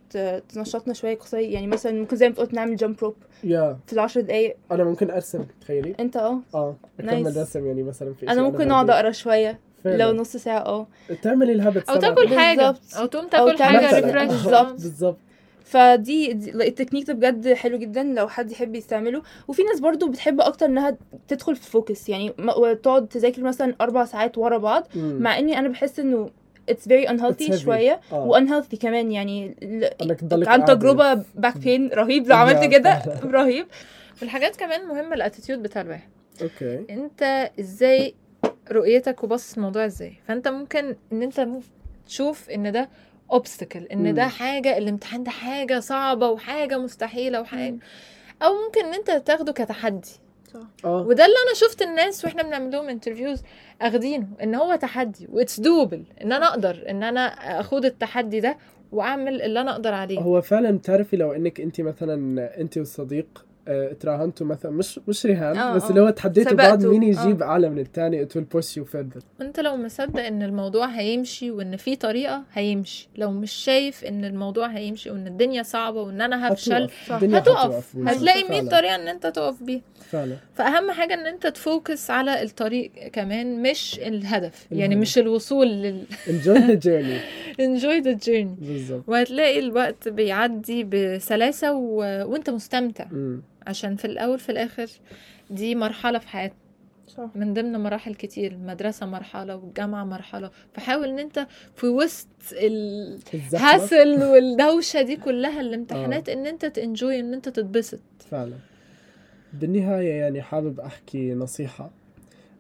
تنشطنا شوية قصير يعني مثلا ممكن زي ما قلت نعمل jump rope يا في العشر دقايق أنا ممكن أرسم تخيلي أنت آه آه أكمل Nice. رسم يعني مثلا في أنا ممكن أقعد أقرأ شوية فعلاً. لو نص ساعة آه تعملي ال habit أو تاكل حاجة بالظبط. أو تقوم تاكل تعمل حاجة مثلاً. refresh بالظبط. بالظبط فدي دي- التكنيك ده بجد حلو جدا لو حد يحب يستعمله وفي ناس برضو بتحب أكتر إنها تدخل في focus يعني ما- وتقعد تذاكر مثلا أربع ساعات ورا بعض مم. مع إني أنا بحس إنه it's very unhealthy. شوية آه. و unhealthy كمان يعني عن. تجربة back pain رهيب لو عملت كده. رهيب الحاجات كمان مهمة ال attitude بتاع الواحد okay أنت إزاي رؤيتك وبص الموضوع إزاي. فأنت ممكن إن أنت تشوف إن ده obstacle إن ده مم. حاجة الامتحان ده حاجة صعبة وحاجة مستحيلة وحاجة. مم. أو ممكن إن أنت تاخده كتحدي. صح. آه. وده اللي أنا شفت الناس وإحنا بنعمل لهم interviews أخدينه إن هو تحدي وإتس دوبل إن أنا أقدر إن أنا أخوض التحدي ده وأعمل اللي أنا أقدر عليه. هو فعلا بتعرفي لو إنك أنت مثلا أنت والصديق آه، تراهنتوا مثلا مش مش رهان آه، بس آه. اللي هو تحديتوا بعض. مين يجيب آه. اعلى من الثاني it will push you further انت لو مصدق إن الموضوع هيمشي وإن في طريقة هيمشي لو مش شايف إن الموضوع هيمشي وإن الدنيا صعبة وإن أنا هفشل هتقف. هتلاقي 100 فعلا. طريقة إن أنت تقف بيها فعلا فأهم حاجة إن أنت تفوكس على الطريق كمان مش الهدف يعني. مش الوصول لل enjoy the journey enjoy the journey بالظبط وهتلاقي الوقت بيعدي بسلاسة و... وأنت مستمتع مم. عشان في الأول في الآخر دي مرحلة في حياتنا. صح. من ضمن مراحل كتير المدرسة مرحلة والجامعة مرحلة. فحاول إن أنت في وسط الهاسل والدوشة دي كلها الامتحانات إن أنت تنجوي إن أنت تتبسط. فعلا. بالنهاية يعني حابب أحكي نصيحة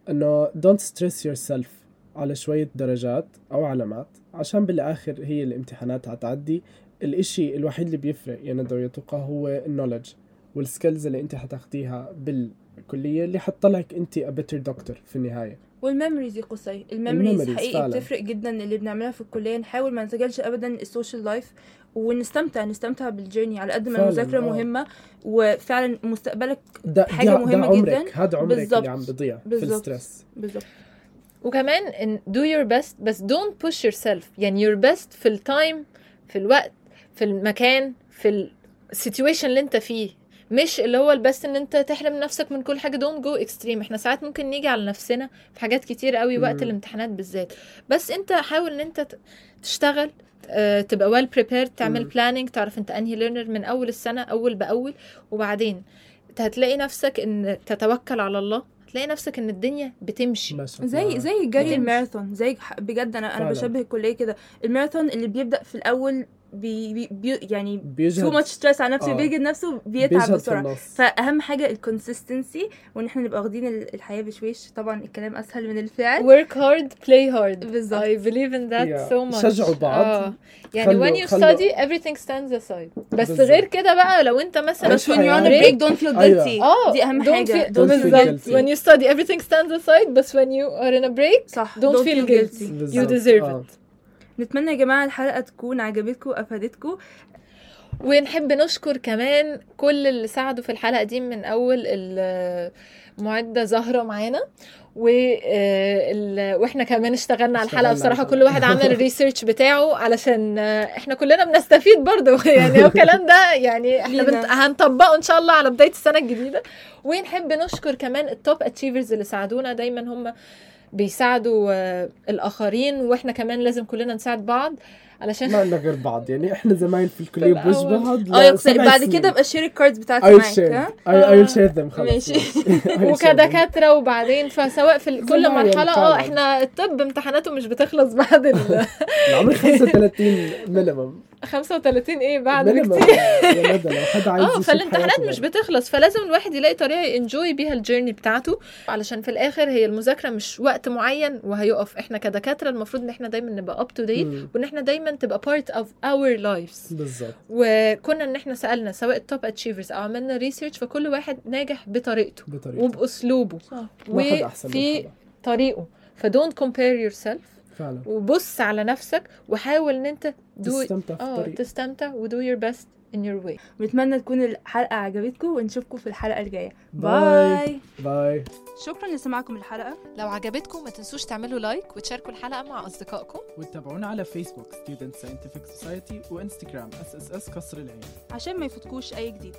إنه don't stress yourself على شوية درجات أو علامات عشان بالآخر هي الامتحانات هتعدي. الإشي الوحيد اللي بيفرق يا ندى هو ال knowledge وال skills اللي أنت حتاخديها بالكلية اللي حتطلعك أنت a better doctor في النهاية وال memories يا قصي ال memories حقيقي فعلا. بتفرق جدا اللي بنعملها في الكلية نحاول ما نسجلش ابدا ال social life ونستمتع نستمتع بال journey على قد ما المذاكرة آه. مهمة وفعلا مستقبلك ده حاجة ده, مهمة ده عمرك جداً. هذا عمرك بالظبط. اللي عم بضيع في. ال stress بالظبط وكمان إن do your best بس don't push yourself يعني your best في ال time في الوقت في المكان في ال situation اللي أنت فيه مش اللي هو البس إن أنت تحرم نفسك من كل حاجة don't go extreme إحنا ساعات ممكن نيجي على نفسنا في حاجات كتير قوي وقت مم. الامتحانات بالذات بس أنت حاول إن أنت تشتغل آه، تبقى well prepared تعمل. planning تعرف أنت أنهي learner من أول السنة أول بأول وبعدين هتلاقي نفسك إن تتوكل على الله هتلاقي نفسك إن الدنيا بتمشي زي. زي جري. الماراثون زي بجد أنا أنا. بشبه الكليه كده الماراثون اللي بيبدأ في الأول بي بي بي يعني too much stress على نفسه آه. بيجد نفسه بيتعب في بسرعة النص فأهم حاجة ال consistency وإن إحنا نبقى واخدين ال- الحياة بشويش طبعا الكلام أسهل من الفعل work hard play hard بالظبط. I believe in that Yeah. so much شجعوا بعض. آه. يعني when you خلوا- study everything stands aside بس بالظبط. غير كده بقى لو انت مثلا بس when you're on a حياتك. break don't feel أيوة. guilty آه دي أهم don't حاجة feel- don't feel بالظبط guilty. when you study everything stands aside بس when you are in a break صح don't, feel, guilty, you بالظبط. deserve آه. it نتمنى يا جماعة الحلقة تكون عجبتكم وأفادتكم. ونحب نشكر كمان كل اللي ساعدوا في الحلقة دي من أول المعدة زهرة معانا و آه، ال- وإحنا كمان اشتغلنا على الحلقة بصراحة كل واحد عمل ال research بتاعه علشان آه، إحنا كلنا بنستفيد برضه. يعني هو الكلام ده يعني إحنا. بنت... هنطبقه إن شاء الله على بداية السنة الجديدة. ونحب نشكر كمان ال top achievers اللي ساعدونا. دايما هم بيساعدوا آه، الآخرين وإحنا كمان لازم كلنا نساعد بعض علشان ما لنا غير بعض يعني إحنا زمان في الكلية. بوش بعض آه بعد. كده ابقى share ال cards بتاعتي معاك I will share them خلاص ماشي. وكدكاترة وبعدين فسواء في كل مرحلة آه. إحنا الطب امتحاناته مش بتخلص بعد ال عمري 35 minimum 35 إيه بعد بكتير. يا لو حد عايز آه فالامتحانات مش. بتخلص فلازم الواحد يلاقي طريقة ي enjoy بيها ال journey بتاعته علشان في الآخر هي المذاكرة مش وقت معين وهيقف. إحنا كدكاترة المفروض إن إحنا دايما نبقى up to date. وإن إحنا دايما تبقى part of our lives بالظبط. وكنا إن إحنا سألنا سواء ال top achievers أو عملنا research فكل واحد ناجح بطريقته بطريقه وبأسلوبه. وفي طريقه. ف don't compare yourself فعلا. وبص على نفسك وحاول إن أنت do تستمتع في آه الطريق. تستمتع و do your best in your way. ونتمنى تكون الحلقة عجبتكم ونشوفكم في الحلقة الجاية. باي. باي شكرا لسماعكم الحلقة. لو عجبتكم ما تنسوش تعملوا لايك وتشاركوا الحلقة مع أصدقائكم. وتتابعونا على فيسبوك Student Scientific Society وانستغرام SSS قصر العين. عشان ما يفوتكوش أي جديد.